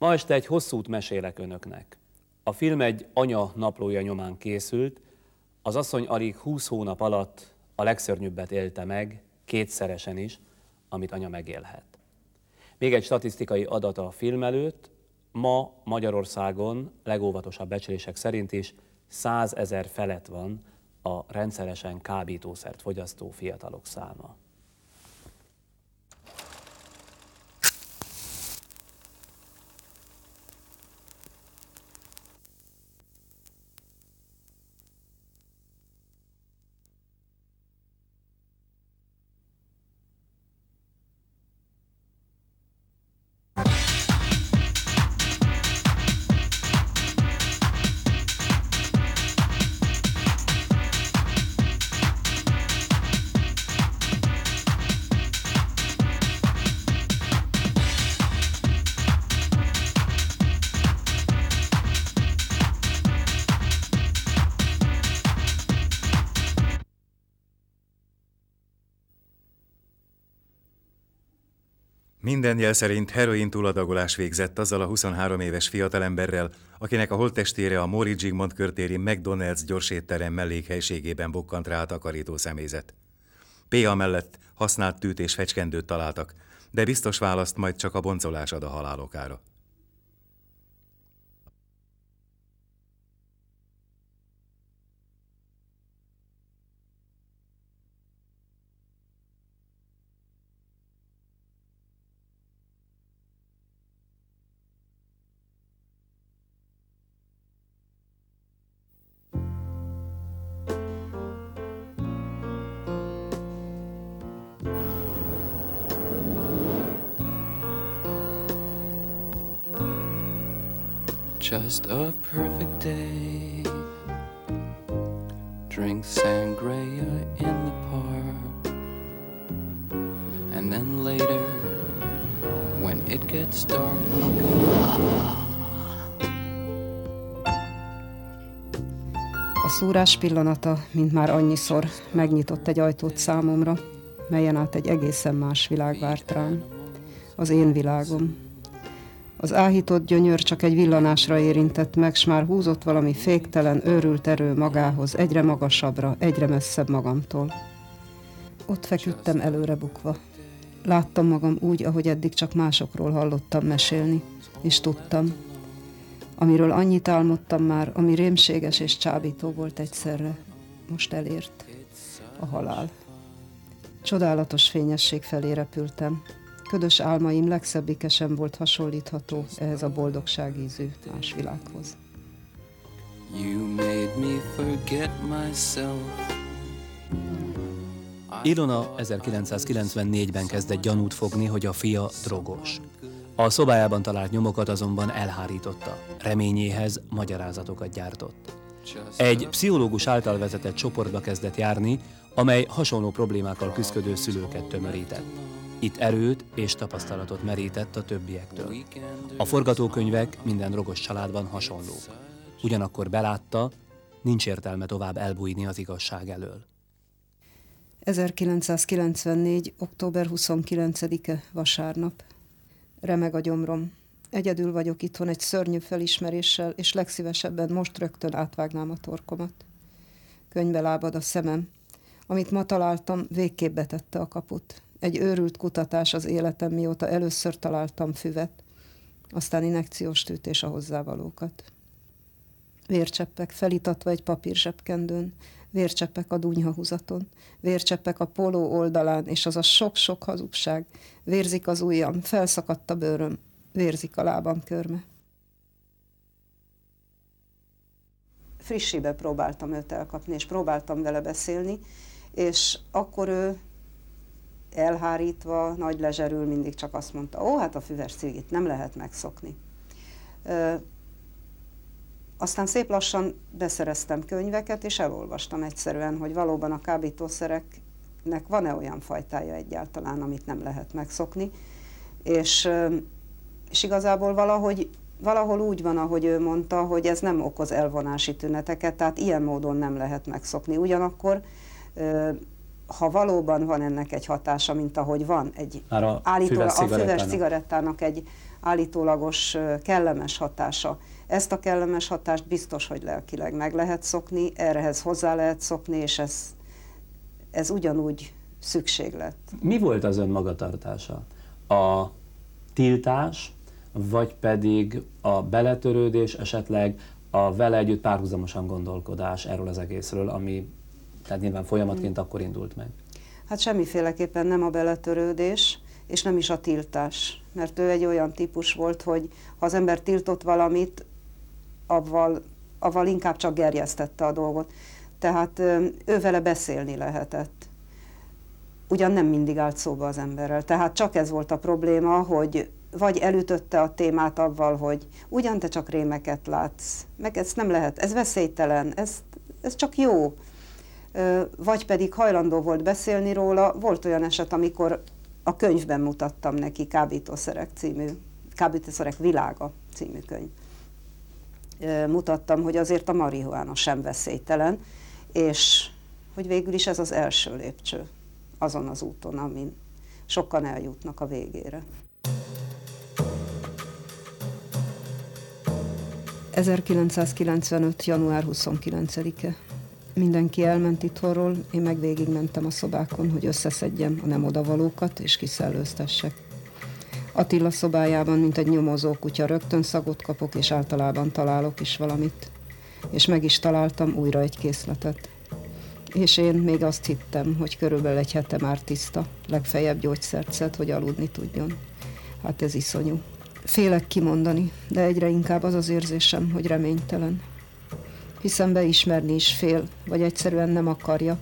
Ma este egy hosszút mesélek önöknek. A film egy anya naplója nyomán készült, az asszony alig 20 hónap alatt a legszörnyűbbet élte meg, kétszeresen is, amit anya megélhet. Még egy statisztikai adat a film előtt, ma Magyarországon legóvatosabb becslések szerint is 100 ezer felett van a rendszeresen kábítószert fogyasztó fiatalok száma. Minden jel szerint heroin túladagolás végzett azzal a 23 éves fiatalemberrel, akinek a holttestére a Móri Zsigmond körtéri McDonald's gyorsétterem mellékhelységében bukkant rá a takarító személyzet. P.A. mellett használt tűt és fecskendőt találtak, de biztos választ majd csak a boncolás ad a halálokára. Just a perfect day. Drink sangria in the park. And then later, when it gets dark, we go. A szúrás pillanata, mint már annyiszor, megnyitott egy ajtót számomra, melyen át egy egészen más világ várt rám. Az én világom, az áhított gyönyör csak egy villanásra érintett meg, s már húzott valami féktelen, őrült erő magához, egyre magasabbra, egyre messzebb magamtól. Ott feküdtem előre bukva. Láttam magam úgy, ahogy eddig csak másokról hallottam mesélni, és tudtam. Amiről annyit álmodtam már, ami rémséges és csábító volt egyszerre, most elért. A halál. Csodálatos fényesség felé repültem, Ködös álmaim legszebbike sem volt hasonlítható ehhez a boldogság ízű más világhoz. You made me forget myself. Ilona 1994-ben kezdett gyanút fogni, hogy a fia drogos. A szobájában talált nyomokat azonban elhárította. Reményéhez magyarázatokat gyártott. Egy pszichológus által vezetett csoportba kezdett járni, amely hasonló problémákkal küzdő szülőket tömörített. Itt erőt és tapasztalatot merített a többiektől. A forgatókönyvek minden drogos családban hasonlók. Ugyanakkor belátta, nincs értelme tovább elbújni az igazság elől. 1994. október 29-e vasárnap. Remeg a gyomrom. Egyedül vagyok itthon egy szörnyű felismeréssel, és legszívesebben most rögtön átvágnám a torkomat. Könyvbe lábad a szemem. Amit ma találtam, végképp betette a kaput. Egy őrült kutatás az életem, mióta először találtam füvet, aztán inekciós tűt és a hozzávalókat. Vércseppek felítatva egy papírzsebkendőn, vércseppek a dunyhahúzaton, vércseppek a poló oldalán, és az a sok-sok hazugság. Vérzik az ujjam, felszakadt a bőröm, vérzik a lábam körme. Frissibe próbáltam őt elkapni, és próbáltam vele beszélni, és akkor ő elhárítva, nagy lezserül mindig csak azt mondta, ó, hát a füves cigit nem lehet megszokni. Ö, aztán szép lassan beszereztem könyveket, és elolvastam egyszerűen, hogy valóban a kábítószereknek van-e olyan fajtája egyáltalán, amit nem lehet megszokni. És, és igazából valahogy, valahol úgy van, ahogy ő mondta, hogy ez nem okoz elvonási tüneteket, tehát ilyen módon nem lehet megszokni. Ugyanakkor ha valóban van ennek egy hatása, mint ahogy van, egy Már a állítólag, füves a füves cigarettának. egy állítólagos kellemes hatása. Ezt a kellemes hatást biztos, hogy lelkileg meg lehet szokni, errehez hozzá lehet szokni, és ez, ez ugyanúgy szükséglet. Mi volt az ön magatartása? A tiltás, vagy pedig a beletörődés, esetleg a vele együtt párhuzamosan gondolkodás erről az egészről, ami tehát nyilván folyamatként akkor indult meg. Hát semmiféleképpen nem a beletörődés, és nem is a tiltás. Mert ő egy olyan típus volt, hogy ha az ember tiltott valamit, avval, avval inkább csak gerjesztette a dolgot. Tehát ő vele beszélni lehetett. Ugyan nem mindig állt szóba az emberrel. Tehát csak ez volt a probléma, hogy vagy elütötte a témát avval, hogy ugyan te csak rémeket látsz, meg ez nem lehet, ez veszélytelen, ez, ez csak jó. Vagy pedig hajlandó volt beszélni róla. Volt olyan eset, amikor a könyvben mutattam neki Kábítószerek című, Kábítószerek világa című könyv. Mutattam, hogy azért a marihuána sem veszélytelen, és hogy végül is ez az első lépcső azon az úton, amin sokan eljutnak a végére. 1995. január 29-e. Mindenki elment itthonról, én meg végigmentem a szobákon, hogy összeszedjem a nem odavalókat és kiszellőztessek. Attila szobájában, mint egy nyomozó kutya, rögtön szagot kapok, és általában találok is valamit. És meg is találtam újra egy készletet. És én még azt hittem, hogy körülbelül egy hete már tiszta, legfeljebb gyógyszert szed, hogy aludni tudjon. Hát ez iszonyú. Félek kimondani, de egyre inkább az az érzésem, hogy reménytelen. Hiszen beismerni is fél, vagy egyszerűen nem akarja,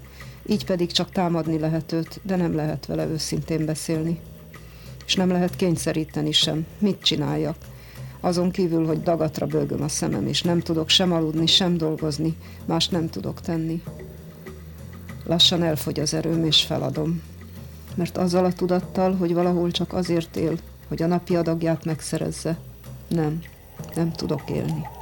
így pedig csak támadni lehet őt, de nem lehet vele őszintén beszélni. És nem lehet kényszeríteni sem. Mit csináljak? Azon kívül, hogy dagatra bőgöm a szemem, és nem tudok sem aludni, sem dolgozni, más nem tudok tenni. Lassan elfogy az erőm, és feladom. Mert azzal a tudattal, hogy valahol csak azért él, hogy a napi adagját megszerezze. Nem, nem tudok élni.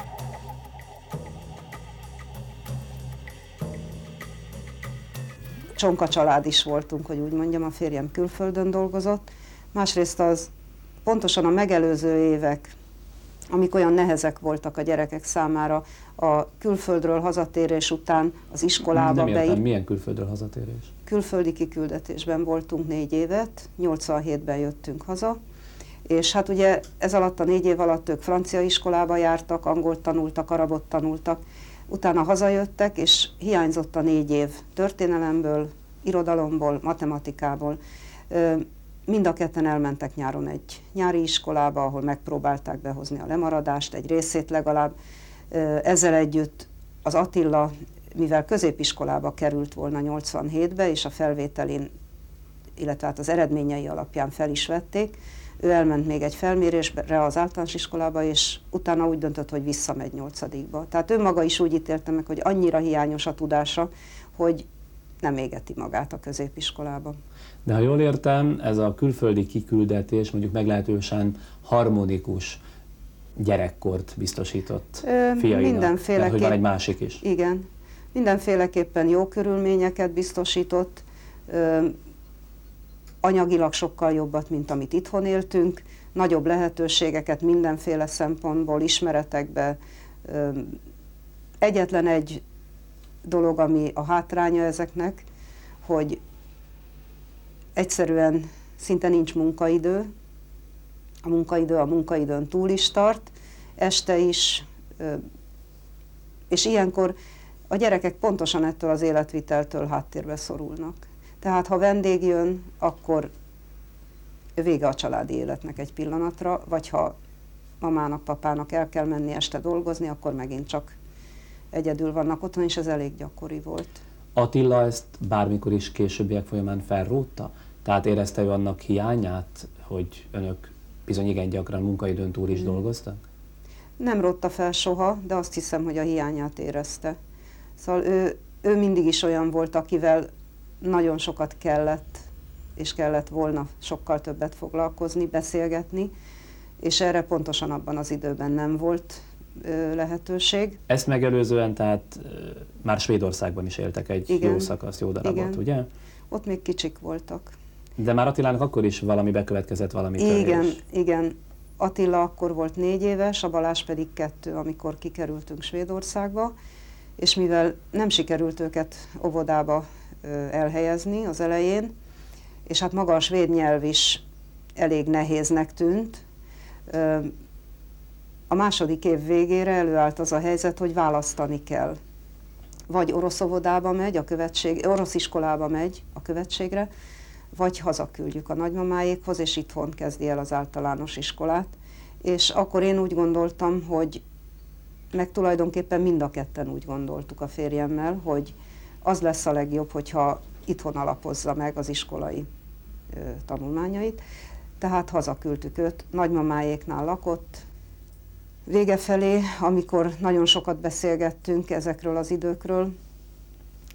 Csonka család is voltunk, hogy úgy mondjam, a férjem külföldön dolgozott. Másrészt az pontosan a megelőző évek, amik olyan nehezek voltak a gyerekek számára, a külföldről hazatérés után az iskolába Nem értem, beír, milyen külföldről hazatérés? külföldi kiküldetésben voltunk négy évet, 87-ben jöttünk haza, és hát ugye ez alatt a négy év alatt ők francia iskolába jártak, angolt tanultak, arabot tanultak, utána hazajöttek, és hiányzott a négy év történelemből, irodalomból, matematikából. Mind a ketten elmentek nyáron egy nyári iskolába, ahol megpróbálták behozni a lemaradást, egy részét legalább. Ezzel együtt az Attila, mivel középiskolába került volna 87-be, és a felvételén, illetve hát az eredményei alapján fel is vették, ő elment még egy felmérésre az általános iskolába, és utána úgy döntött, hogy visszamegy nyolcadikba. Tehát ő maga is úgy ítélte meg, hogy annyira hiányos a tudása, hogy nem égeti magát a középiskolában. De ha jól értem, ez a külföldi kiküldetés mondjuk meglehetősen harmonikus gyerekkort biztosított Ö, fiainak. mindenféleképp- Mert hogy van egy másik is. Igen. Mindenféleképpen jó körülményeket biztosított, anyagilag sokkal jobbat, mint amit itthon éltünk, nagyobb lehetőségeket mindenféle szempontból, ismeretekbe. Egyetlen egy dolog, ami a hátránya ezeknek, hogy egyszerűen szinte nincs munkaidő, a munkaidő a munkaidőn túl is tart, este is, és ilyenkor a gyerekek pontosan ettől az életviteltől háttérbe szorulnak. Tehát ha vendég jön, akkor vége a családi életnek egy pillanatra, vagy ha mamának, papának el kell menni este dolgozni, akkor megint csak egyedül vannak otthon, és ez elég gyakori volt. Attila ezt bármikor is későbbiek folyamán felrótta? Tehát érezte ő annak hiányát, hogy önök bizony igen gyakran munkaidőn túl Hmm. is dolgoztak? Nem rotta fel soha, de azt hiszem, hogy a hiányát érezte. Szóval ő, ő mindig is olyan volt, akivel nagyon sokat kellett, és kellett volna sokkal többet foglalkozni, beszélgetni, és erre pontosan abban az időben nem volt lehetőség. Ezt megelőzően tehát már Svédországban is éltek egy Igen. jó szakaszt, jó darabot, Igen. ugye? Ott még kicsik voltak. De már Attilának akkor is valami bekövetkezett, valami Igen, törés. igen. Attila akkor volt négy éves, a Balázs pedig kettő, amikor kikerültünk Svédországba, és mivel nem sikerült őket óvodába elhelyezni az elején, és hát maga a svéd nyelv is elég nehéznek tűnt, a második év végére előállt az a helyzet, hogy választani kell. Vagy orosz óvodába megy, a követség, orosz iskolába megy a követségre, vagy hazaküldjük a nagymamáékhoz, és itthon kezdi el az általános iskolát. És akkor én úgy gondoltam, hogy meg tulajdonképpen mind a ketten úgy gondoltuk a férjemmel, hogy az lesz a legjobb, hogyha itthon alapozza meg az iskolai ö, tanulmányait. Tehát hazaküldtük őt, nagymamáéknál lakott, Vége felé, amikor nagyon sokat beszélgettünk ezekről az időkről,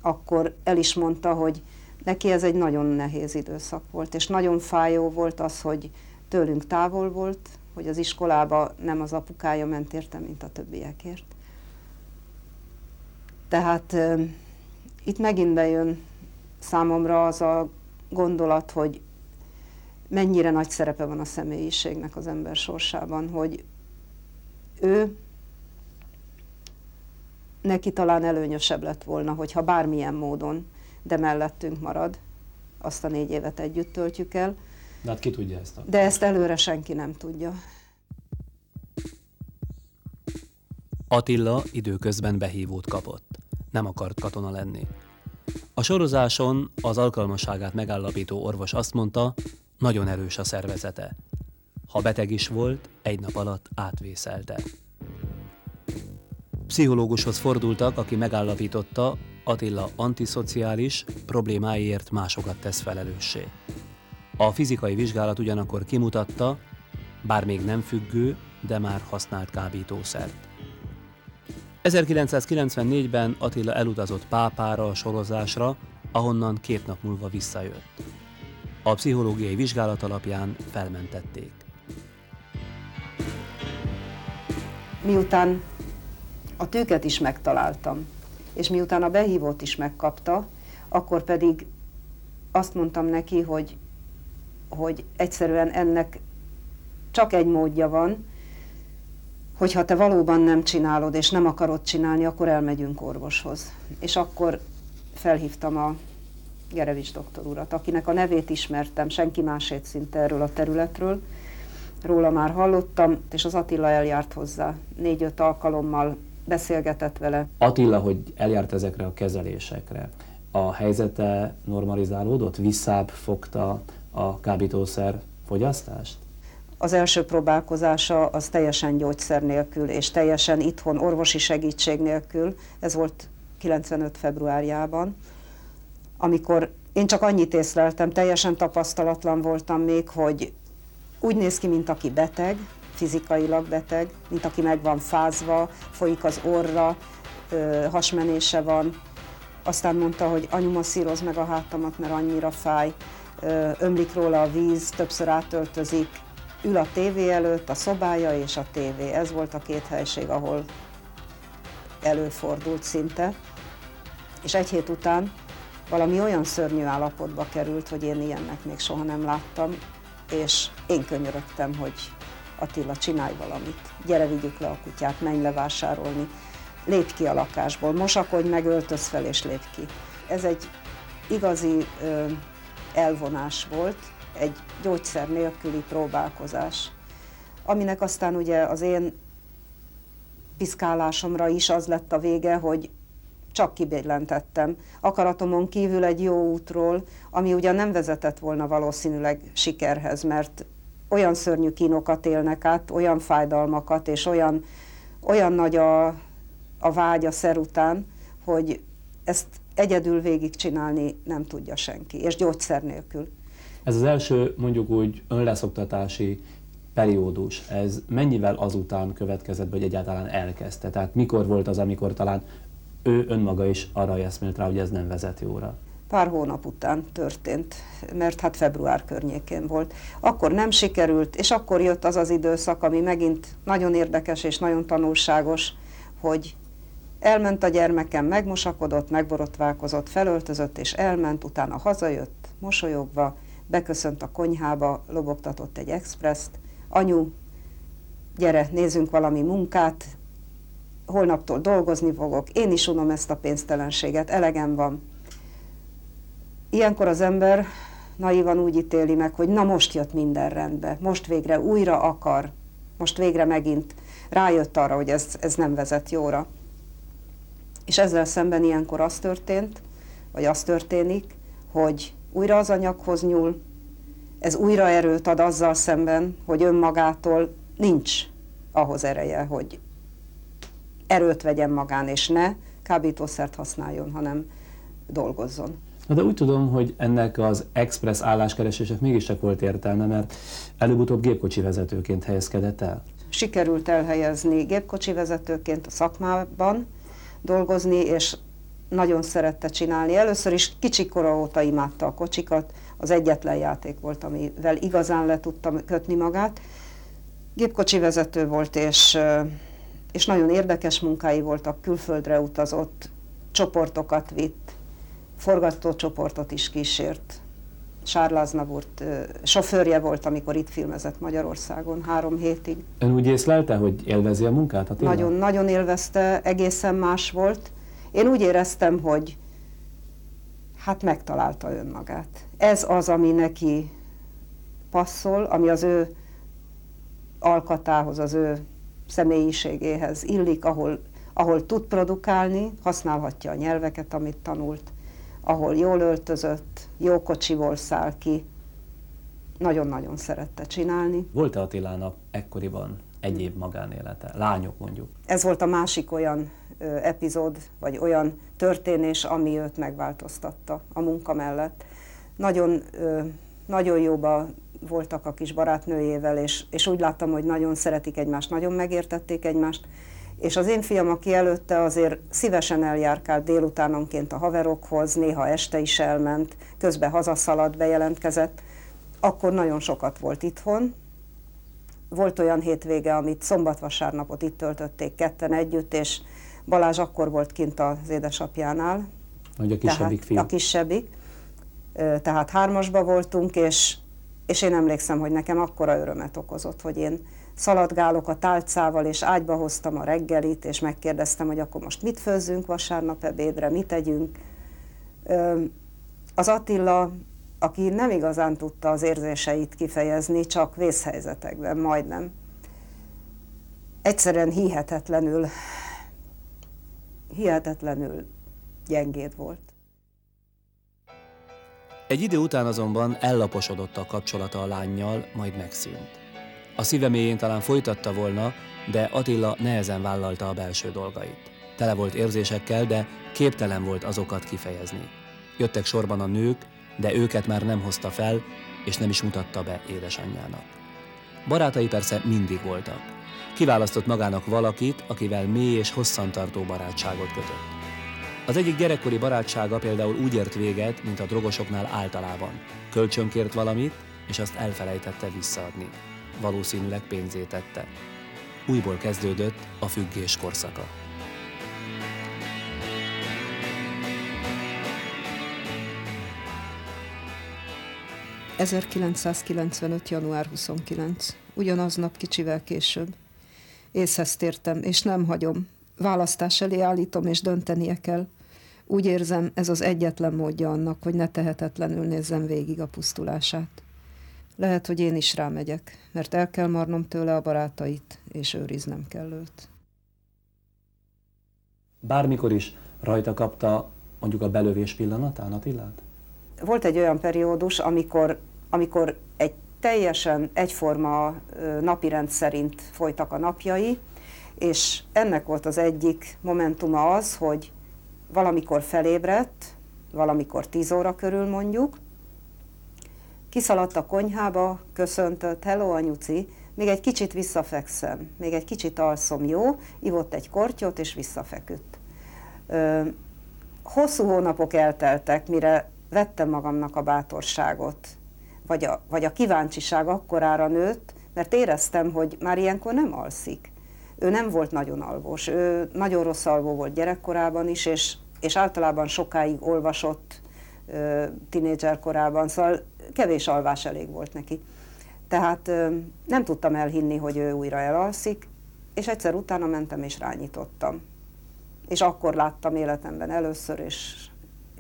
akkor el is mondta, hogy neki ez egy nagyon nehéz időszak volt, és nagyon fájó volt az, hogy tőlünk távol volt, hogy az iskolába nem az apukája ment érte, mint a többiekért. Tehát itt megint bejön számomra az a gondolat, hogy mennyire nagy szerepe van a személyiségnek az ember sorsában, hogy ő neki talán előnyösebb lett volna, hogyha bármilyen módon, de mellettünk marad, azt a négy évet együtt töltjük el. De hát ki tudja ezt? Akkor? De ezt előre senki nem tudja. Attila időközben behívót kapott. Nem akart katona lenni. A sorozáson az alkalmasságát megállapító orvos azt mondta, nagyon erős a szervezete. Ha beteg is volt, egy nap alatt átvészelte. Pszichológushoz fordultak, aki megállapította, Attila antiszociális, problémáiért másokat tesz felelőssé. A fizikai vizsgálat ugyanakkor kimutatta, bár még nem függő, de már használt kábítószert. 1994-ben Attila elutazott Pápára a sorozásra, ahonnan két nap múlva visszajött. A pszichológiai vizsgálat alapján felmentették. miután a tőket is megtaláltam, és miután a behívót is megkapta, akkor pedig azt mondtam neki, hogy, hogy egyszerűen ennek csak egy módja van, hogy te valóban nem csinálod, és nem akarod csinálni, akkor elmegyünk orvoshoz. És akkor felhívtam a Gerevics doktor urat, akinek a nevét ismertem, senki másét szinte erről a területről, róla már hallottam, és az Attila eljárt hozzá. Négy-öt alkalommal beszélgetett vele. Attila, hogy eljárt ezekre a kezelésekre, a helyzete normalizálódott? Visszább fogta a kábítószer fogyasztást? Az első próbálkozása az teljesen gyógyszer nélkül, és teljesen itthon, orvosi segítség nélkül. Ez volt 95. februárjában, amikor én csak annyit észleltem, teljesen tapasztalatlan voltam még, hogy úgy néz ki, mint aki beteg, fizikailag beteg, mint aki meg van fázva, folyik az orra, hasmenése van. Aztán mondta, hogy anyu masszíroz meg a hátamat, mert annyira fáj, ömlik róla a víz, többször átöltözik, ül a tévé előtt, a szobája és a tévé. Ez volt a két helység, ahol előfordult szinte. És egy hét után valami olyan szörnyű állapotba került, hogy én ilyennek még soha nem láttam, és én könyörögtem, hogy Attila, csinálj valamit, gyere, vigyük le a kutyát, menj le vásárolni, lépj ki a lakásból, mosakodj meg, öltöz fel és lépj ki. Ez egy igazi ö, elvonás volt, egy gyógyszer nélküli próbálkozás, aminek aztán ugye az én piszkálásomra is az lett a vége, hogy csak kibélentettem. Akaratomon kívül egy jó útról, ami ugyan nem vezetett volna valószínűleg sikerhez, mert olyan szörnyű kínokat élnek át, olyan fájdalmakat, és olyan, olyan nagy a, a vágy a szer után, hogy ezt egyedül végigcsinálni nem tudja senki, és gyógyszer nélkül. Ez az első mondjuk úgy önleszoktatási periódus, ez mennyivel azután következett, vagy egyáltalán elkezdte? Tehát mikor volt az, amikor talán ő önmaga is arra eszmélt rá, hogy ez nem vezet jóra. Pár hónap után történt, mert hát február környékén volt. Akkor nem sikerült, és akkor jött az az időszak, ami megint nagyon érdekes és nagyon tanulságos, hogy Elment a gyermekem, megmosakodott, megborotválkozott, felöltözött és elment, utána hazajött, mosolyogva, beköszönt a konyhába, lobogtatott egy expresszt. Anyu, gyere, nézzünk valami munkát, holnaptól dolgozni fogok, én is unom ezt a pénztelenséget, elegem van. Ilyenkor az ember naivan úgy ítéli meg, hogy na most jött minden rendbe, most végre újra akar, most végre megint rájött arra, hogy ez, ez nem vezet jóra. És ezzel szemben ilyenkor az történt, vagy az történik, hogy újra az anyaghoz nyúl, ez újra erőt ad azzal szemben, hogy önmagától nincs ahhoz ereje, hogy erőt vegyen magán, és ne kábítószert használjon, hanem dolgozzon. Na de úgy tudom, hogy ennek az express álláskeresések mégiscsak volt értelme, mert előbb-utóbb gépkocsi vezetőként helyezkedett el. Sikerült elhelyezni gépkocsi vezetőként a szakmában, dolgozni, és nagyon szerette csinálni. Először is kicsikora óta imádta a kocsikat, az egyetlen játék volt, amivel igazán le tudta kötni magát. Gépkocsi vezető volt, és, és nagyon érdekes munkái voltak, külföldre utazott, csoportokat vitt, forgatócsoportot is kísért. Sárla Aznavurt sofőrje volt, amikor itt filmezett Magyarországon három hétig. Ön úgy észlelte, hogy élvezi a munkát? A nagyon, nagyon élvezte, egészen más volt. Én úgy éreztem, hogy hát megtalálta önmagát. Ez az, ami neki passzol, ami az ő alkatához, az ő személyiségéhez illik, ahol, ahol tud produkálni, használhatja a nyelveket, amit tanult, ahol jól öltözött, jó kocsiból száll ki. Nagyon-nagyon szerette csinálni. Volt-e Attilának ekkoriban egyéb magánélete? Lányok mondjuk? Ez volt a másik olyan ö, epizód, vagy olyan történés, ami őt megváltoztatta a munka mellett. Nagyon, ö, nagyon jóba voltak a kis barátnőjével, és, és úgy láttam, hogy nagyon szeretik egymást, nagyon megértették egymást, és az én fiam, aki előtte azért szívesen eljárkált délutánonként a haverokhoz, néha este is elment, közben hazaszaladt, bejelentkezett, akkor nagyon sokat volt itthon. Volt olyan hétvége, amit szombat-vasárnapot itt töltötték ketten együtt, és Balázs akkor volt kint az édesapjánál. Hogy a kisebbik tehát, fiú. A kisebbik. Tehát hármasba voltunk, és, és én emlékszem, hogy nekem akkora örömet okozott, hogy én szaladgálok a tálcával, és ágyba hoztam a reggelit, és megkérdeztem, hogy akkor most mit főzzünk vasárnap ebédre, mit tegyünk. Az Attila, aki nem igazán tudta az érzéseit kifejezni, csak vészhelyzetekben, majdnem. Egyszerűen hihetetlenül, hihetetlenül gyengéd volt. Egy idő után azonban ellaposodott a kapcsolata a lányjal, majd megszűnt. A szíve mélyén talán folytatta volna, de Attila nehezen vállalta a belső dolgait. Tele volt érzésekkel, de képtelen volt azokat kifejezni. Jöttek sorban a nők, de őket már nem hozta fel, és nem is mutatta be édesanyjának. Barátai persze mindig voltak. Kiválasztott magának valakit, akivel mély és hosszantartó barátságot kötött. Az egyik gyerekkori barátsága például úgy ért véget, mint a drogosoknál általában. Kölcsönkért valamit, és azt elfelejtette visszaadni valószínűleg pénzét tette. Újból kezdődött a függés korszaka. ...1995. január 29. Ugyanaznap kicsivel később. Észhez tértem, és nem hagyom. Választás elé állítom, és döntenie kell. Úgy érzem, ez az egyetlen módja annak, hogy ne tehetetlenül nézzem végig a pusztulását. Lehet, hogy én is rámegyek, mert el kell marnom tőle a barátait, és őriznem kell őt. Bármikor is rajta kapta mondjuk a belövés pillanatán Attilát? Volt egy olyan periódus, amikor, amikor egy teljesen egyforma napirend szerint folytak a napjai, és ennek volt az egyik momentuma az, hogy valamikor felébredt, valamikor tíz óra körül mondjuk, Kiszaladt a konyhába, köszöntött, hello anyuci, még egy kicsit visszafekszem, még egy kicsit alszom, jó? Ivott egy kortyot, és visszafeküdt. Hosszú hónapok elteltek, mire vettem magamnak a bátorságot, vagy a, vagy a kíváncsiság akkorára nőtt, mert éreztem, hogy már ilyenkor nem alszik. ő nem volt nagyon alvós. Ő nagyon rossz alvó volt gyerekkorában is, és, és általában sokáig olvasott tinédzser korában, szóval kevés alvás elég volt neki. Tehát nem tudtam elhinni, hogy ő újra elalszik, és egyszer utána mentem és rányítottam. És akkor láttam életemben először, és,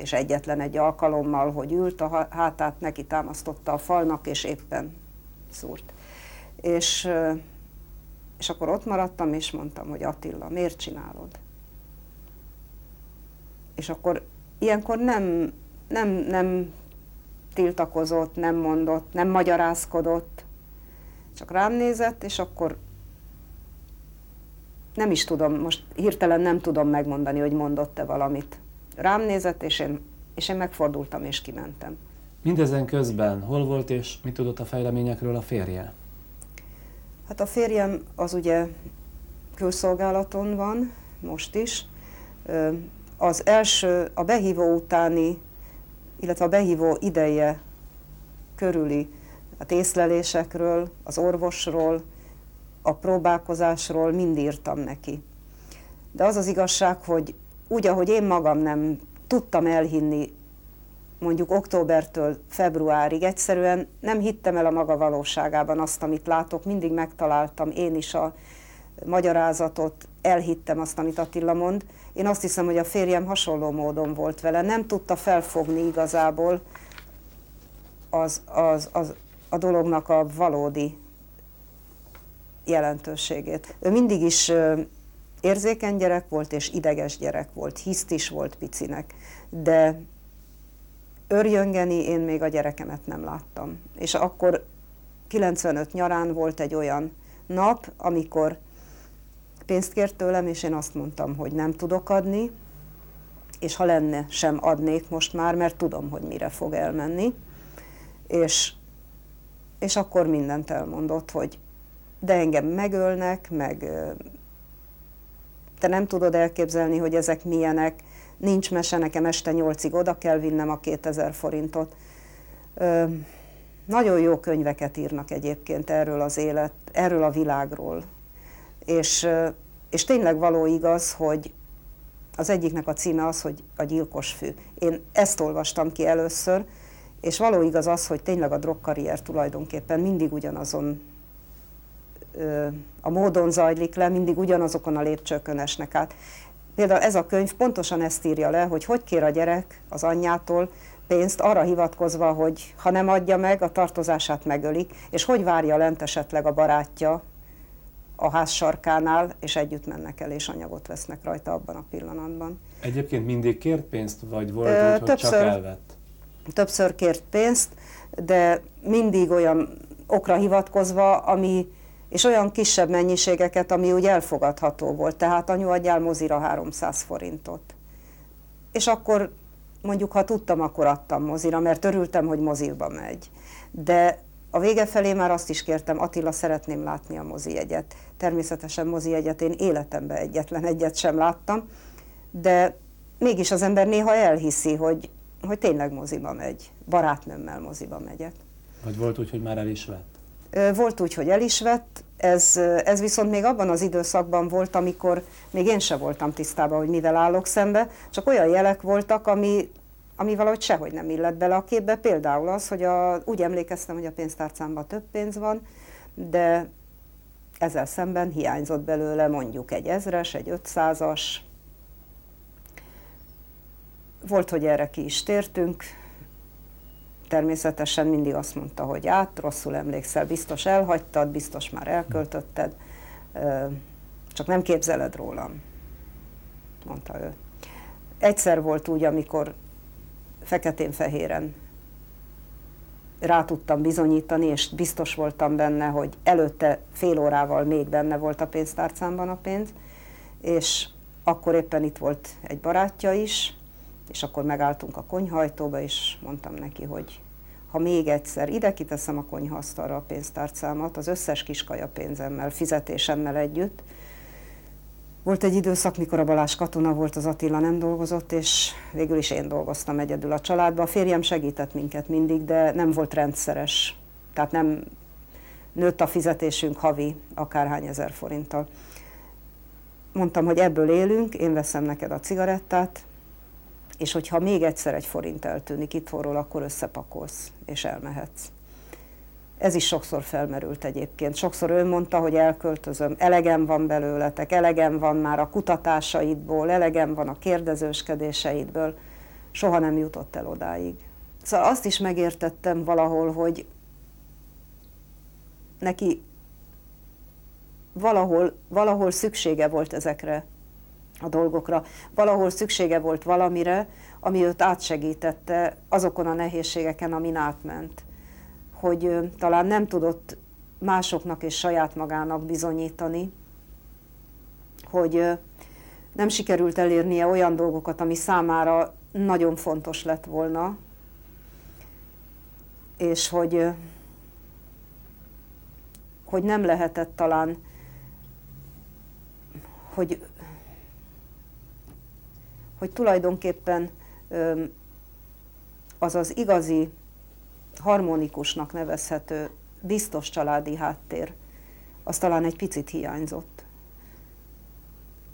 és egyetlen egy alkalommal, hogy ült a hátát, neki támasztotta a falnak, és éppen szúrt. És, és akkor ott maradtam, és mondtam, hogy Attila, miért csinálod? És akkor ilyenkor nem, nem, nem tiltakozott, nem mondott, nem magyarázkodott, csak rám nézett, és akkor nem is tudom, most hirtelen nem tudom megmondani, hogy mondott-e valamit. Rám nézett, és én, és én megfordultam, és kimentem. Mindezen közben hol volt, és mit tudott a fejleményekről a férje? Hát a férjem az ugye külszolgálaton van, most is. Az első, a behívó utáni, illetve a behívó ideje körüli a észlelésekről, az orvosról, a próbálkozásról mind írtam neki. De az az igazság, hogy úgy, ahogy én magam nem tudtam elhinni mondjuk októbertől februárig, egyszerűen nem hittem el a maga valóságában azt, amit látok, mindig megtaláltam én is a magyarázatot, elhittem azt, amit Attila mond. Én azt hiszem, hogy a férjem hasonló módon volt vele, nem tudta felfogni igazából az, az, az, a dolognak a valódi jelentőségét. Ő mindig is érzékeny gyerek volt, és ideges gyerek volt, hiszt is volt picinek, de örjöngeni én még a gyerekemet nem láttam. És akkor 95 nyarán volt egy olyan nap, amikor pénzt kért tőlem, és én azt mondtam, hogy nem tudok adni, és ha lenne, sem adnék most már, mert tudom, hogy mire fog elmenni. És, és akkor mindent elmondott, hogy de engem megölnek, meg te nem tudod elképzelni, hogy ezek milyenek, nincs mese, nekem este nyolcig oda kell vinnem a 2000 forintot. Ö, nagyon jó könyveket írnak egyébként erről az élet, erről a világról. És, és tényleg való igaz, hogy az egyiknek a címe az, hogy a gyilkos fű. Én ezt olvastam ki először, és való igaz az, hogy tényleg a drogkarrier tulajdonképpen mindig ugyanazon a módon zajlik le, mindig ugyanazokon a lépcsőkön esnek át. Például ez a könyv pontosan ezt írja le, hogy hogy kér a gyerek az anyjától pénzt arra hivatkozva, hogy ha nem adja meg, a tartozását megölik, és hogy várja lent esetleg a barátja a ház sarkánál, és együtt mennek el, és anyagot vesznek rajta abban a pillanatban. Egyébként mindig kért pénzt, vagy volt Ö, úgy, hogy többször, csak elvett? Többször kért pénzt, de mindig olyan okra hivatkozva, ami és olyan kisebb mennyiségeket, ami úgy elfogadható volt. Tehát anyu adjál mozira 300 forintot. És akkor mondjuk, ha tudtam, akkor adtam mozira, mert örültem, hogy moziba megy. De a vége felé már azt is kértem, Attila, szeretném látni a mozi egyet. Természetesen mozi egyet én életemben egyetlen egyet sem láttam, de mégis az ember néha elhiszi, hogy, hogy tényleg moziba megy. Barátnőmmel moziba megyek. Vagy volt úgy, hogy már el is vett? Volt úgy, hogy el is vett, ez, ez viszont még abban az időszakban volt, amikor még én sem voltam tisztában, hogy mivel állok szembe, csak olyan jelek voltak, ami, ami valahogy sehogy nem illett bele a képbe. Például az, hogy a, úgy emlékeztem, hogy a pénztárcámban több pénz van, de ezzel szemben hiányzott belőle mondjuk egy ezres, egy ötszázas. Volt, hogy erre ki is tértünk, természetesen mindig azt mondta, hogy át, rosszul emlékszel, biztos elhagytad, biztos már elköltötted, csak nem képzeled rólam, mondta ő. Egyszer volt úgy, amikor feketén-fehéren rá tudtam bizonyítani, és biztos voltam benne, hogy előtte fél órával még benne volt a pénztárcámban a pénz, és akkor éppen itt volt egy barátja is, és akkor megálltunk a konyhajtóba, és mondtam neki, hogy ha még egyszer ide kiteszem a konyhasztalra a pénztárcámat, az összes kiskaja pénzemmel, fizetésemmel együtt. Volt egy időszak, mikor a Balázs katona volt, az Attila nem dolgozott, és végül is én dolgoztam egyedül a családban. A férjem segített minket mindig, de nem volt rendszeres. Tehát nem nőtt a fizetésünk havi akárhány ezer forinttal. mondtam, hogy ebből élünk, én veszem neked a cigarettát, és hogyha még egyszer egy forint eltűnik itthonról, akkor összepakolsz, és elmehetsz. Ez is sokszor felmerült egyébként. Sokszor ő mondta, hogy elköltözöm, elegem van belőletek, elegem van már a kutatásaidból, elegem van a kérdezőskedéseidből. Soha nem jutott el odáig. Szóval azt is megértettem valahol, hogy neki valahol, valahol szüksége volt ezekre a dolgokra, valahol szüksége volt valamire, ami őt átsegítette azokon a nehézségeken, amin átment. Hogy talán nem tudott másoknak és saját magának bizonyítani, hogy nem sikerült elérnie olyan dolgokat, ami számára nagyon fontos lett volna, és hogy, hogy nem lehetett talán, hogy, hogy tulajdonképpen az az igazi, harmonikusnak nevezhető, biztos családi háttér, az talán egy picit hiányzott.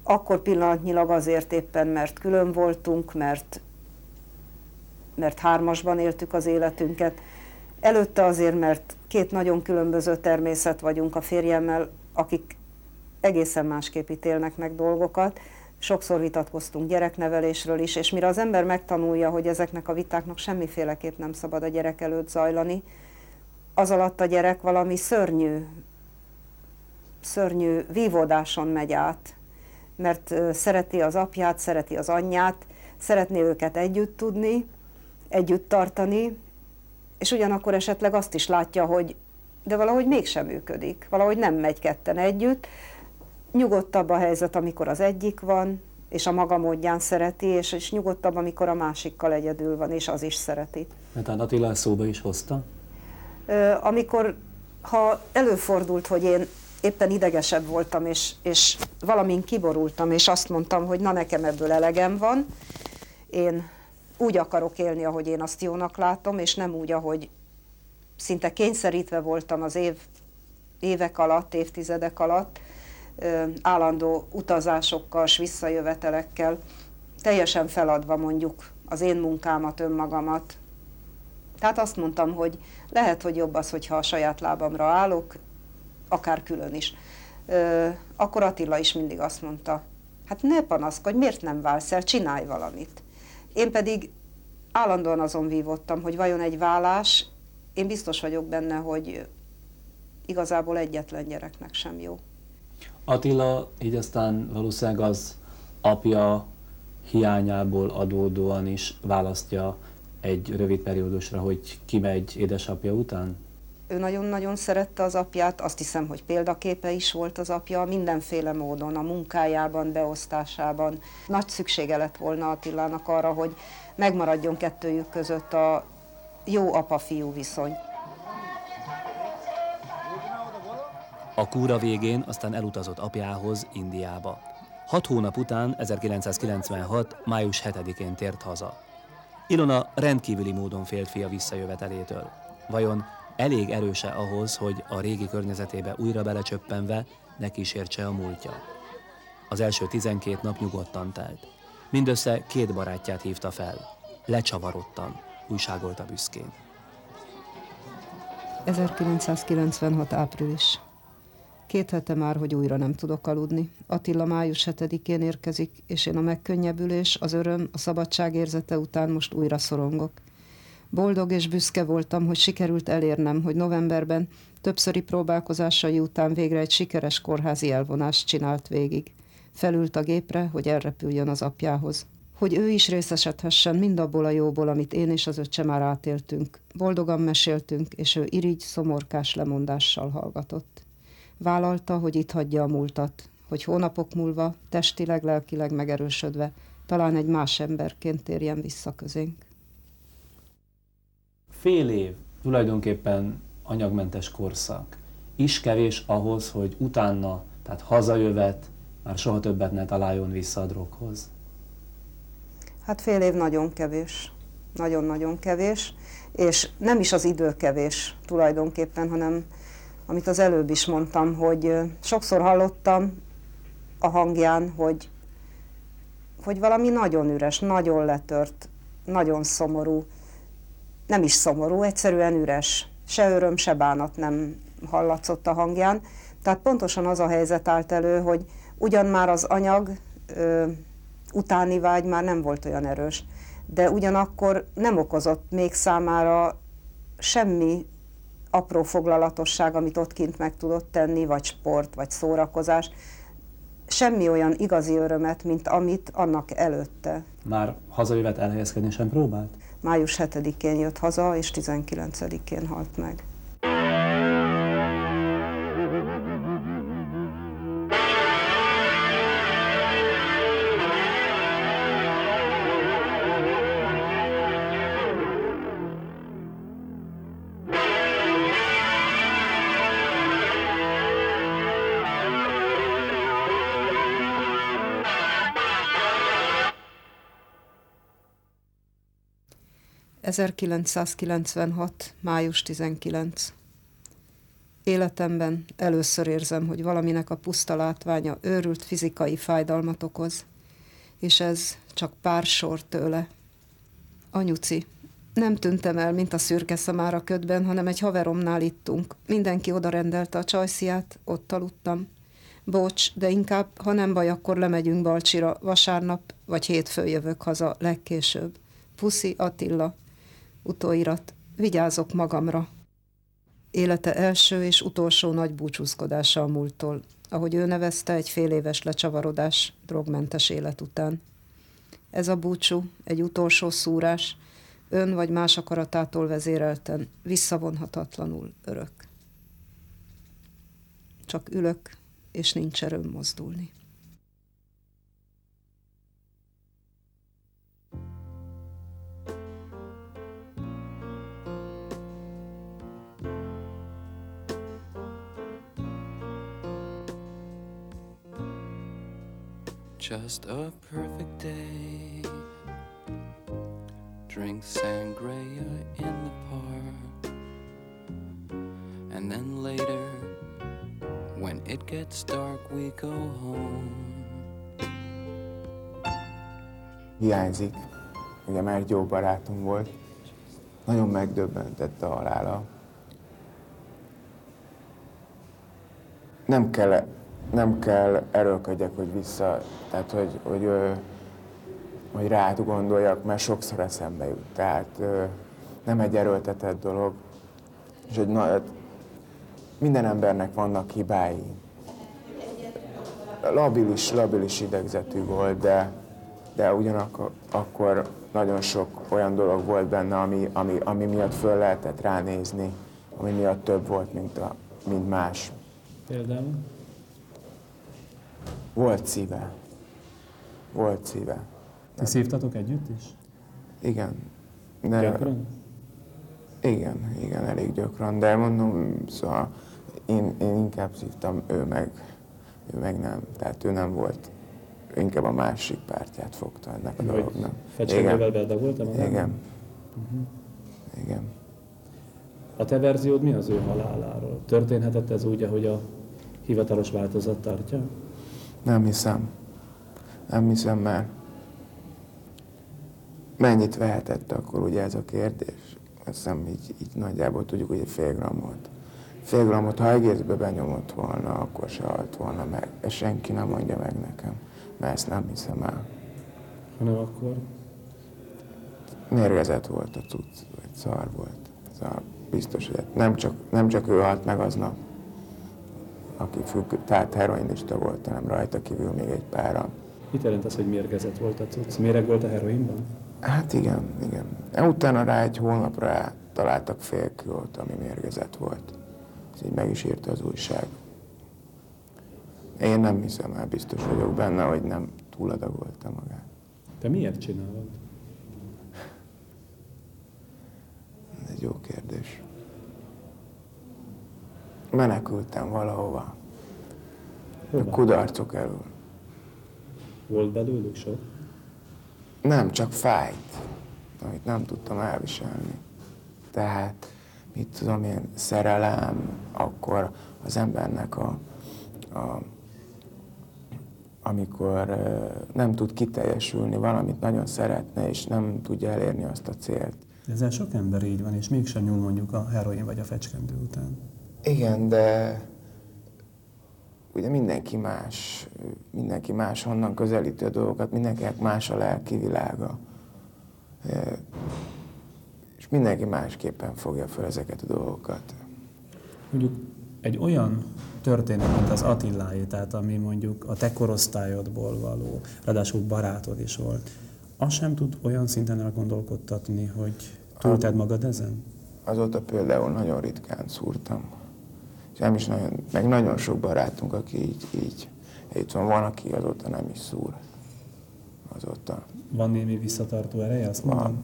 Akkor pillanatnyilag azért éppen, mert külön voltunk, mert, mert hármasban éltük az életünket, Előtte azért, mert két nagyon különböző természet vagyunk a férjemmel, akik egészen másképp ítélnek meg dolgokat. Sokszor vitatkoztunk gyereknevelésről is, és mire az ember megtanulja, hogy ezeknek a vitáknak semmiféleképp nem szabad a gyerek előtt zajlani, az alatt a gyerek valami szörnyű, szörnyű vívódáson megy át, mert szereti az apját, szereti az anyját, szeretné őket együtt tudni, együtt tartani, és ugyanakkor esetleg azt is látja, hogy de valahogy mégsem működik, valahogy nem megy ketten együtt. Nyugodtabb a helyzet, amikor az egyik van, és a maga módján szereti, és, és nyugodtabb, amikor a másikkal egyedül van, és az is szereti. Mert a Attila szóba is hozta? Amikor, ha előfordult, hogy én éppen idegesebb voltam, és, és valamin kiborultam, és azt mondtam, hogy na nekem ebből elegem van, én úgy akarok élni, ahogy én azt jónak látom, és nem úgy, ahogy szinte kényszerítve voltam az év, évek alatt, évtizedek alatt, állandó utazásokkal, s visszajövetelekkel, teljesen feladva mondjuk az én munkámat, önmagamat. Tehát azt mondtam, hogy lehet, hogy jobb az, hogyha a saját lábamra állok, akár külön is. Akkor Attila is mindig azt mondta, hát ne panaszkodj, miért nem válsz el, csinálj valamit. Én pedig állandóan azon vívottam, hogy vajon egy vállás, én biztos vagyok benne, hogy igazából egyetlen gyereknek sem jó. Attila így aztán valószínűleg az apja hiányából adódóan is választja egy rövid periódusra, hogy kimegy édesapja után? Ő nagyon-nagyon szerette az apját, azt hiszem, hogy példaképe is volt az apja, mindenféle módon, a munkájában, beosztásában. Nagy szüksége lett volna Attilának arra, hogy megmaradjon kettőjük között a jó apa-fiú viszony. A kúra végén aztán elutazott apjához, Indiába. Hat hónap után, 1996. május 7-én tért haza. Ilona rendkívüli módon félt fia visszajövetelétől. Vajon elég erőse ahhoz, hogy a régi környezetébe újra belecsöppenve ne kísértse a múltja. Az első 12 nap nyugodtan telt. Mindössze két barátját hívta fel. Lecsavarodtam, újságolta büszkén. 1996. április. Két hete már, hogy újra nem tudok aludni. Attila május 7-én érkezik, és én a megkönnyebbülés, az öröm, a szabadság érzete után most újra szorongok. Boldog és büszke voltam, hogy sikerült elérnem, hogy novemberben többszöri próbálkozásai után végre egy sikeres kórházi elvonást csinált végig. Felült a gépre, hogy elrepüljön az apjához. Hogy ő is részesedhessen mindabból a jóból, amit én és az öccse már átéltünk. Boldogan meséltünk, és ő irigy, szomorkás lemondással hallgatott. Vállalta, hogy itt hagyja a múltat, hogy hónapok múlva, testileg, lelkileg megerősödve, talán egy más emberként térjen vissza közénk fél év tulajdonképpen anyagmentes korszak is kevés ahhoz, hogy utána, tehát hazajövet, már soha többet ne találjon vissza a droghoz? Hát fél év nagyon kevés. Nagyon-nagyon kevés. És nem is az idő kevés tulajdonképpen, hanem amit az előbb is mondtam, hogy sokszor hallottam a hangján, hogy, hogy valami nagyon üres, nagyon letört, nagyon szomorú, nem is szomorú, egyszerűen üres. Se öröm, se bánat nem hallatszott a hangján. Tehát pontosan az a helyzet állt elő, hogy ugyan már az anyag ö, utáni vágy már nem volt olyan erős, de ugyanakkor nem okozott még számára semmi apró foglalatosság, amit ott kint meg tudott tenni, vagy sport, vagy szórakozás, semmi olyan igazi örömet, mint amit annak előtte. Már hazajövet elhelyezkedni sem próbált? Május 7-én jött haza, és 19-én halt meg. ...1996. május 19. Életemben először érzem, hogy valaminek a puszta látványa őrült fizikai fájdalmat okoz, és ez csak pár sor tőle. Anyuci, nem tűntem el, mint a szürke szamára ködben, hanem egy haveromnál ittunk. Mindenki oda rendelte a csajsziát, ott aludtam. Bocs, de inkább, ha nem baj, akkor lemegyünk Balcsira vasárnap, vagy hétfő jövök haza legkésőbb. Puszi Attila. Utóirat. Vigyázok magamra. Élete első és utolsó nagy búcsúzkodása a múlttól. Ahogy ő nevezte, egy fél éves lecsavarodás, drogmentes élet után. Ez a búcsú, egy utolsó szúrás, ön vagy más akaratától vezérelten, visszavonhatatlanul örök. Csak ülök, és nincs erőm mozdulni. Just a perfect day. Drink sangria in the park. And then later, when it gets dark, we go home. Hiányzik. Ugye mert jó barátom volt. Nagyon megdöbbentett a halála. Nem kell, nem kell erőlködjek, hogy vissza, tehát hogy, hogy, hogy, hogy rá gondoljak, mert sokszor eszembe jut. Tehát nem egy erőltetett dolog. És hogy na, hát minden embernek vannak hibái. Labilis, labilis idegzetű volt, de, de ugyanakkor akkor nagyon sok olyan dolog volt benne, ami, ami, ami miatt föl lehetett ránézni, ami miatt több volt, mint, a, mint más. Például? Volt szíve. Volt szíve. Ti szívtatok együtt is? Igen. De, Gyakran? Igen, igen, elég gyakran, de mondom, szóval én, én inkább szívtam, ő meg, ő meg nem. Tehát ő nem volt, ő inkább a másik pártját fogta ennek a Vagy dolognak. Fecsegővel bedagoltam? Igen. Igen. Igen. A te verziód mi az ő haláláról? Történhetett ez úgy, ahogy a hivatalos változat tartja? Nem hiszem. Nem hiszem, mert mennyit vehetett akkor ugye ez a kérdés? Azt hiszem így, így nagyjából tudjuk, hogy egy fél grammot. Fél grammot, ha egészbe benyomott volna, akkor se halt volna meg. Ezt senki nem mondja meg nekem, mert ezt nem hiszem el. Hanem akkor Mérgezett volt a cucc, vagy szar volt. Szar. Biztos, hogy nem csak, nem csak ő halt meg aznap, aki függ, tehát heroinista volt, hanem rajta kívül még egy páran. mit jelent az, hogy mérgezett volt a cucc? Méreg volt a heroinban? Hát igen, igen. Utána rá egy hónapra rá találtak fél kilót, ami mérgezett volt. Ez így meg is írta az újság. Én nem hiszem el, biztos vagyok benne, hogy nem túladagolta magát. Te miért csinálod? Ez egy jó kérdés. Menekültem valahova. A Hova? kudarcok elől. Volt belőlük sok? Nem, csak fájt, amit nem tudtam elviselni. Tehát, mit tudom én, szerelem, akkor az embernek a, a amikor nem tud kiteljesülni, valamit nagyon szeretne, és nem tudja elérni azt a célt. Ezzel sok ember így van, és mégsem nyúl mondjuk a heroin vagy a fecskendő után. Igen, de ugye mindenki más, mindenki más honnan közelíti a dolgokat, mindenkinek más a lelki világa. És mindenki másképpen fogja fel ezeket a dolgokat. Mondjuk egy olyan történet, mint az Attiláé, tehát ami mondjuk a te korosztályodból való, ráadásul barátod is volt, az sem tud olyan szinten elgondolkodtatni, hogy túlted magad ezen? Azóta például nagyon ritkán szúrtam. Nem is nagyon, meg nagyon sok barátunk, aki így, így itt van, van, aki azóta nem is szúr. Azóta. Van némi visszatartó ereje, azt mondom? Van,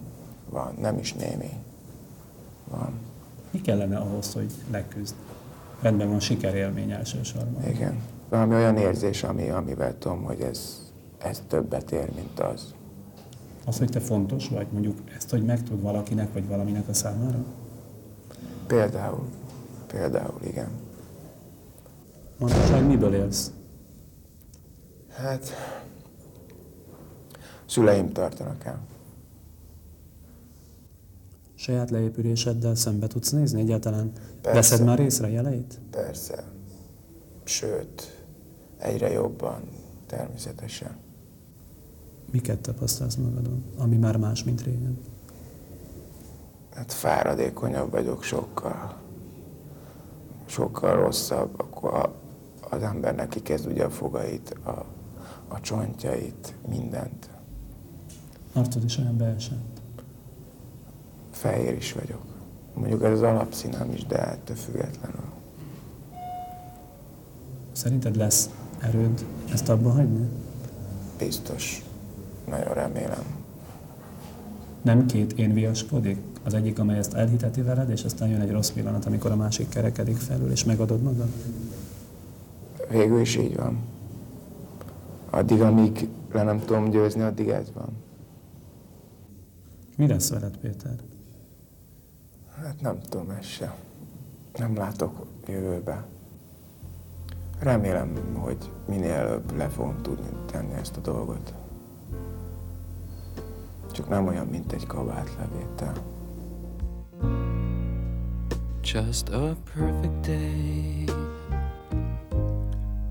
van, nem is némi. Van. Mi kellene ahhoz, hogy leküzd? Rendben van sikerélmény elsősorban. Igen. Valami olyan érzés, ami, amivel tudom, hogy ez, ez többet ér, mint az. Az, hogy te fontos vagy, mondjuk ezt, hogy megtud valakinek vagy valaminek a számára? Például. Például, igen. Manapság miből élsz? Hát, szüleim tartanak el. Saját leépüléseddel szembe tudsz nézni egyáltalán? Persze. Veszed már észre jeleit? Persze. Sőt, egyre jobban, természetesen. Miket tapasztalsz magadon, ami már más, mint régen? Hát fáradékonyabb vagyok sokkal. Sokkal rosszabb, akkor az embernek kikezd ugye a fogait, a, a csontjait, mindent. Arcod is olyan beesett. Fehér is vagyok. Mondjuk ez az alapszínem is, de ettől függetlenül. Szerinted lesz erőd ezt abba hagyni? Biztos. Nagyon remélem. Nem két én viaskodik? Az egyik, amely ezt elhiteti veled, és aztán jön egy rossz pillanat, amikor a másik kerekedik felül, és megadod magad? Végül is így van. Addig, amíg le nem tudom győzni, addig ez van. Mi lesz veled, Péter? Hát nem tudom ezt se. Nem látok jövőbe. Remélem, hogy minél előbb le fogom tudni tenni ezt a dolgot. Csak nem olyan, mint egy kabátlevétel. Just a perfect day.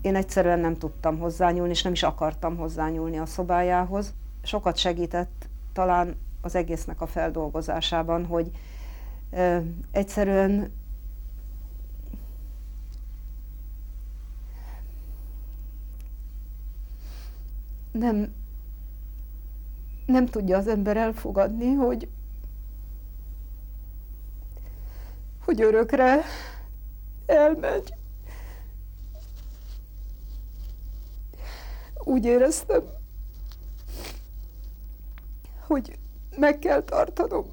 én egyszerűen nem tudtam hozzányúlni, és nem is akartam hozzányúlni a szobájához. Sokat segített talán az egésznek a feldolgozásában, hogy ö, egyszerűen nem, nem tudja az ember elfogadni, hogy, hogy örökre elmegy. Úgy éreztem, hogy meg kell tartanom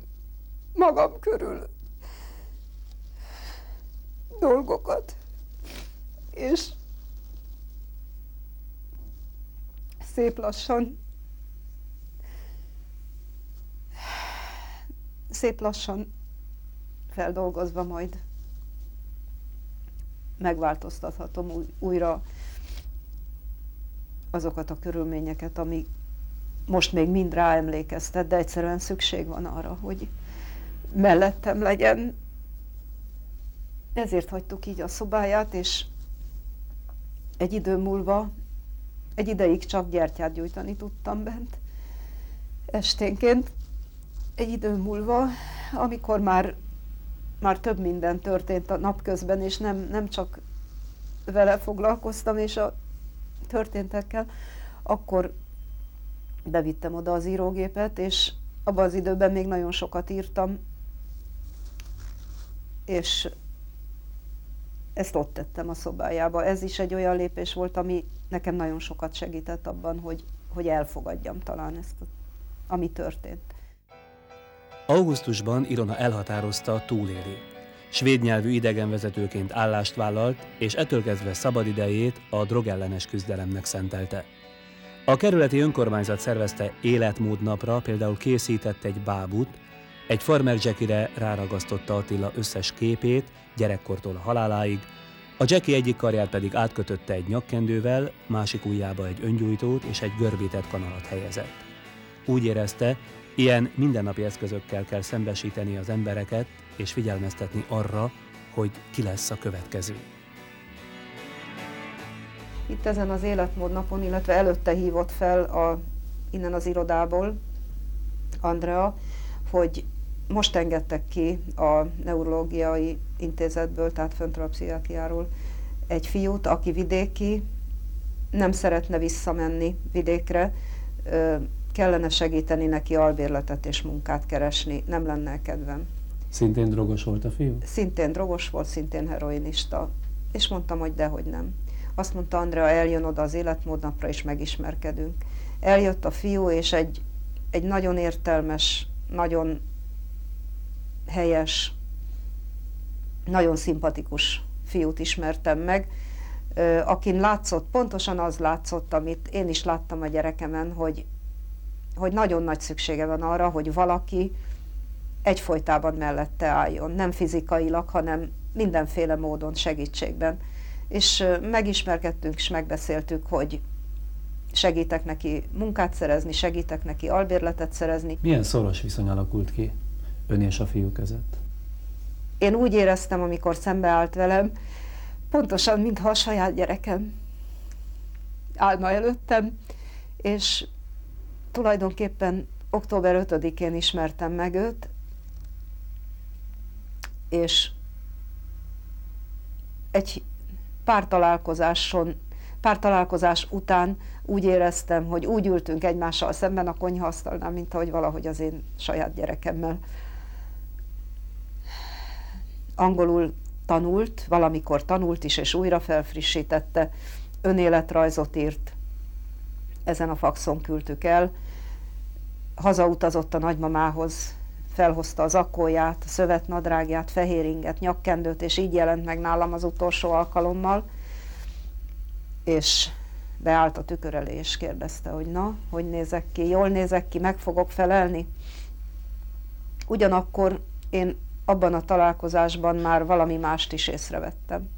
magam körül dolgokat, és szép lassan szép lassan feldolgozva majd megváltoztathatom új, újra azokat a körülményeket, ami most még mind ráemlékeztet, de egyszerűen szükség van arra, hogy mellettem legyen. Ezért hagytuk így a szobáját, és egy idő múlva, egy ideig csak gyertyát gyújtani tudtam bent esténként. Egy idő múlva, amikor már, már több minden történt a napközben, és nem, nem csak vele foglalkoztam, és a történtekkel, akkor bevittem oda az írógépet, és abban az időben még nagyon sokat írtam, és ezt ott tettem a szobájába. Ez is egy olyan lépés volt, ami nekem nagyon sokat segített abban, hogy, hogy elfogadjam talán ezt, ami történt. Augusztusban Irona elhatározta túléli. Svéd nyelvű idegenvezetőként állást vállalt, és ettől kezdve szabadidejét a drogellenes küzdelemnek szentelte. A kerületi önkormányzat szervezte életmódnapra, például készített egy bábut, egy farmer Jackire ráragasztotta Attila összes képét, gyerekkortól a haláláig, a Jackie egyik karját pedig átkötötte egy nyakkendővel, másik ujjába egy öngyújtót és egy görbített kanalat helyezett. Úgy érezte, ilyen mindennapi eszközökkel kell szembesíteni az embereket, és figyelmeztetni arra, hogy ki lesz a következő. Itt ezen az életmód napon, illetve előtte hívott fel a, innen az irodából Andrea, hogy most engedtek ki a neurológiai intézetből, tehát föntről a pszichiátriáról egy fiút, aki vidéki, nem szeretne visszamenni vidékre, kellene segíteni neki albérletet és munkát keresni, nem lenne kedvem. Szintén drogos volt a fiú? Szintén drogos volt, szintén heroinista. És mondtam, hogy dehogy nem. Azt mondta Andrea, eljön oda az életmódnapra, és megismerkedünk. Eljött a fiú, és egy, egy nagyon értelmes, nagyon helyes, nagyon szimpatikus fiút ismertem meg, akin látszott, pontosan az látszott, amit én is láttam a gyerekemen, hogy, hogy nagyon nagy szüksége van arra, hogy valaki egyfolytában mellette álljon, nem fizikailag, hanem mindenféle módon segítségben. És megismerkedtünk, és megbeszéltük, hogy segítek neki munkát szerezni, segítek neki albérletet szerezni. Milyen szoros viszony alakult ki ön és a fiú között? Én úgy éreztem, amikor szembeállt velem, pontosan, mintha a saját gyerekem állna előttem, és tulajdonképpen október 5-én ismertem meg őt, és egy pár találkozáson, pár találkozás után úgy éreztem, hogy úgy ültünk egymással szemben a konyhaasztalnál, mint ahogy valahogy az én saját gyerekemmel. Angolul tanult, valamikor tanult is, és újra felfrissítette, önéletrajzot írt, ezen a faxon küldtük el, hazautazott a nagymamához, felhozta az akkóját, a szövetnadrágját, fehéringet, nyakkendőt, és így jelent meg nálam az utolsó alkalommal, és beállt a tükör elé, és kérdezte, hogy na, hogy nézek ki, jól nézek ki, meg fogok felelni. Ugyanakkor én abban a találkozásban már valami mást is észrevettem,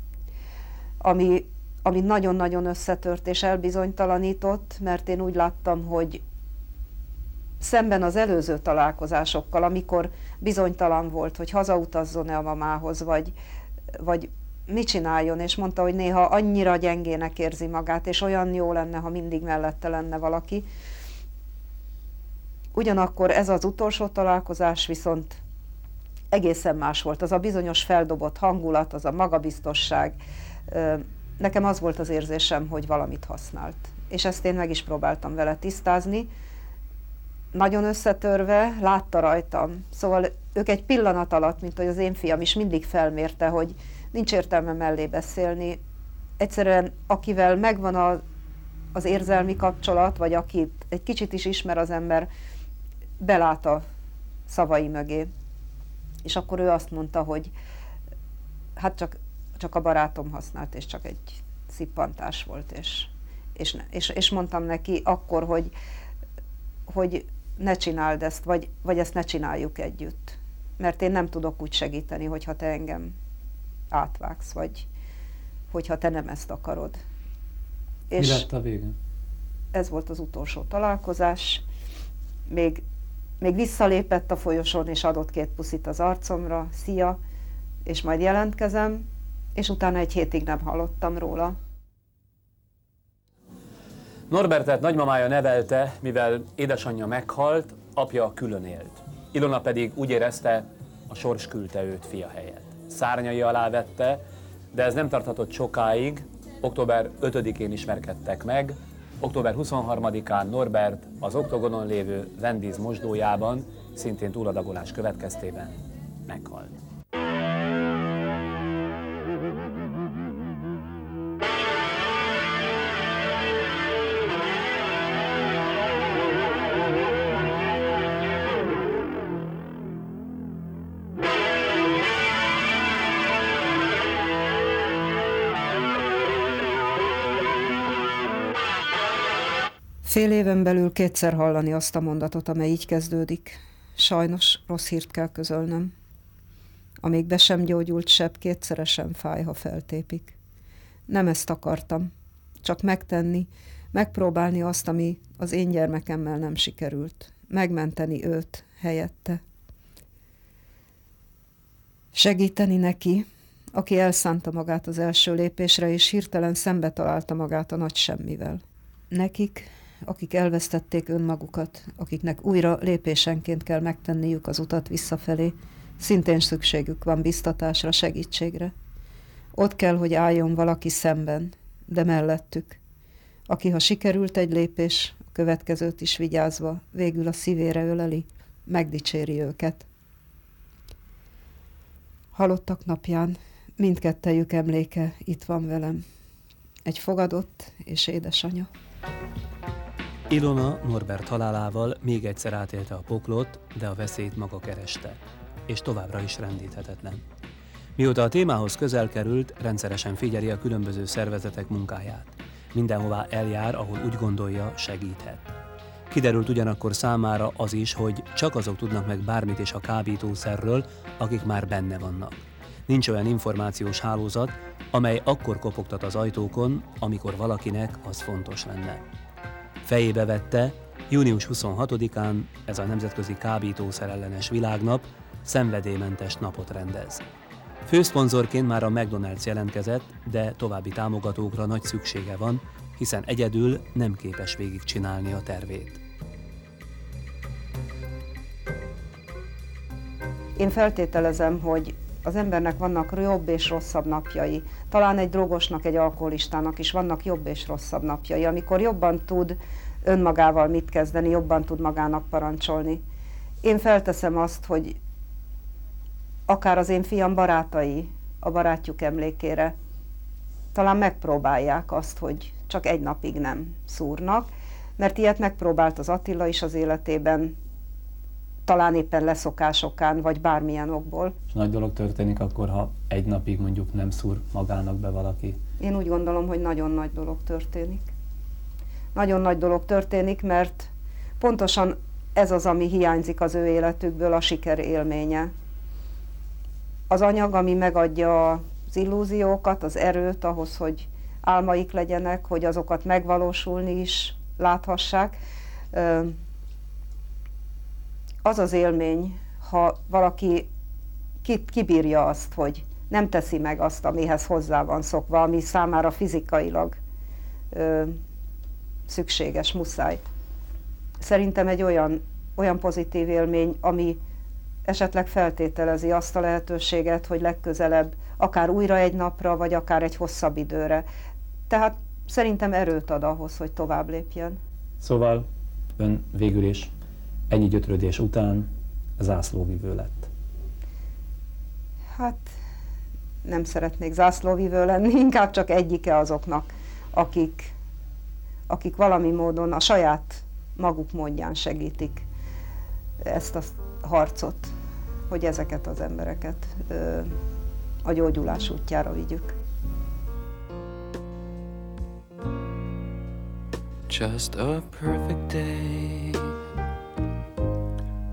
ami, ami nagyon-nagyon összetört és elbizonytalanított, mert én úgy láttam, hogy szemben az előző találkozásokkal, amikor bizonytalan volt, hogy hazautazzon-e a mamához, vagy, vagy mit csináljon, és mondta, hogy néha annyira gyengének érzi magát, és olyan jó lenne, ha mindig mellette lenne valaki. Ugyanakkor ez az utolsó találkozás viszont egészen más volt. Az a bizonyos feldobott hangulat, az a magabiztosság. Nekem az volt az érzésem, hogy valamit használt. És ezt én meg is próbáltam vele tisztázni, nagyon összetörve, látta rajtam. Szóval ők egy pillanat alatt, mint hogy az én fiam is mindig felmérte, hogy nincs értelme mellé beszélni. Egyszerűen akivel megvan a, az érzelmi kapcsolat, vagy akit egy kicsit is ismer az ember, belát a szavai mögé. És akkor ő azt mondta, hogy hát csak, csak a barátom használt, és csak egy szippantás volt, és, és, és, és mondtam neki akkor, hogy, hogy ne csináld ezt, vagy, vagy ezt ne csináljuk együtt. Mert én nem tudok úgy segíteni, hogyha te engem átvágsz, vagy hogyha te nem ezt akarod. És Mi lett a vége? Ez volt az utolsó találkozás. Még, még visszalépett a folyosón, és adott két puszit az arcomra. Szia! És majd jelentkezem, és utána egy hétig nem hallottam róla. Norbertet nagymamája nevelte, mivel édesanyja meghalt, apja külön élt. Ilona pedig úgy érezte, a sors küldte őt fia helyett. Szárnyai alá vette, de ez nem tarthatott sokáig. Október 5-én ismerkedtek meg, október 23-án Norbert az oktogonon lévő Wendy's mosdójában, szintén túladagolás következtében meghalt. Fél éven belül kétszer hallani azt a mondatot, amely így kezdődik. Sajnos rossz hírt kell közölnöm. Amíg be sem gyógyult sebb, kétszeresen fáj, ha feltépik. Nem ezt akartam, csak megtenni, megpróbálni azt, ami az én gyermekemmel nem sikerült. Megmenteni őt helyette. Segíteni neki, aki elszánta magát az első lépésre, és hirtelen szembe találta magát a nagy semmivel. Nekik, akik elvesztették önmagukat, akiknek újra lépésenként kell megtenniük az utat visszafelé, szintén szükségük van biztatásra, segítségre. Ott kell, hogy álljon valaki szemben, de mellettük, aki, ha sikerült egy lépés, a következőt is vigyázva, végül a szívére öleli, megdicséri őket. Halottak napján mindkettejük emléke itt van velem. Egy fogadott és édesanya. Ilona Norbert halálával még egyszer átélte a poklot, de a veszélyt maga kereste, és továbbra is rendíthetetlen. Mióta a témához közel került, rendszeresen figyeli a különböző szervezetek munkáját. Mindenhová eljár, ahol úgy gondolja, segíthet. Kiderült ugyanakkor számára az is, hogy csak azok tudnak meg bármit is a kábítószerről, akik már benne vannak. Nincs olyan információs hálózat, amely akkor kopogtat az ajtókon, amikor valakinek az fontos lenne. Fejébe vette, június 26-án ez a Nemzetközi Kábítószer ellenes világnap szenvedélymentes napot rendez. Főszponzorként már a McDonald's jelentkezett, de további támogatókra nagy szüksége van, hiszen egyedül nem képes végigcsinálni a tervét. Én feltételezem, hogy az embernek vannak jobb és rosszabb napjai. Talán egy drogosnak, egy alkoholistának is vannak jobb és rosszabb napjai, amikor jobban tud önmagával mit kezdeni, jobban tud magának parancsolni. Én felteszem azt, hogy akár az én fiam barátai a barátjuk emlékére talán megpróbálják azt, hogy csak egy napig nem szúrnak, mert ilyet megpróbált az Attila is az életében, talán éppen leszokásokán, vagy bármilyen okból. És nagy dolog történik akkor, ha egy napig mondjuk nem szúr magának be valaki? Én úgy gondolom, hogy nagyon nagy dolog történik. Nagyon nagy dolog történik, mert pontosan ez az, ami hiányzik az ő életükből, a siker élménye. Az anyag, ami megadja az illúziókat, az erőt ahhoz, hogy álmaik legyenek, hogy azokat megvalósulni is láthassák az az élmény, ha valaki kibírja azt, hogy nem teszi meg azt, amihez hozzá van szokva, ami számára fizikailag ö, szükséges, muszáj. Szerintem egy olyan, olyan pozitív élmény, ami esetleg feltételezi azt a lehetőséget, hogy legközelebb akár újra egy napra, vagy akár egy hosszabb időre. Tehát szerintem erőt ad ahhoz, hogy tovább lépjen. Szóval ön végül is ennyi gyötrődés után zászlóvivő lett? Hát nem szeretnék zászlóvivő lenni, inkább csak egyike azoknak, akik, akik valami módon a saját maguk módján segítik ezt a harcot, hogy ezeket az embereket ö, a gyógyulás útjára vigyük. Just a perfect day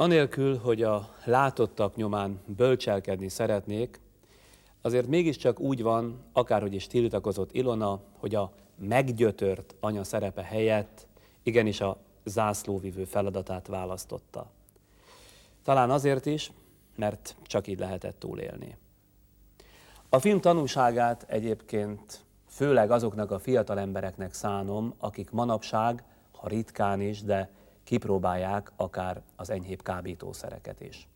Anélkül, hogy a látottak nyomán bölcselkedni szeretnék, azért mégiscsak úgy van, akárhogy is tiltakozott Ilona, hogy a meggyötört anya szerepe helyett igenis a zászlóvivő feladatát választotta. Talán azért is, mert csak így lehetett túlélni. A film tanúságát egyébként főleg azoknak a fiatal embereknek szánom, akik manapság, ha ritkán is, de kipróbálják akár az enyhébb kábítószereket is.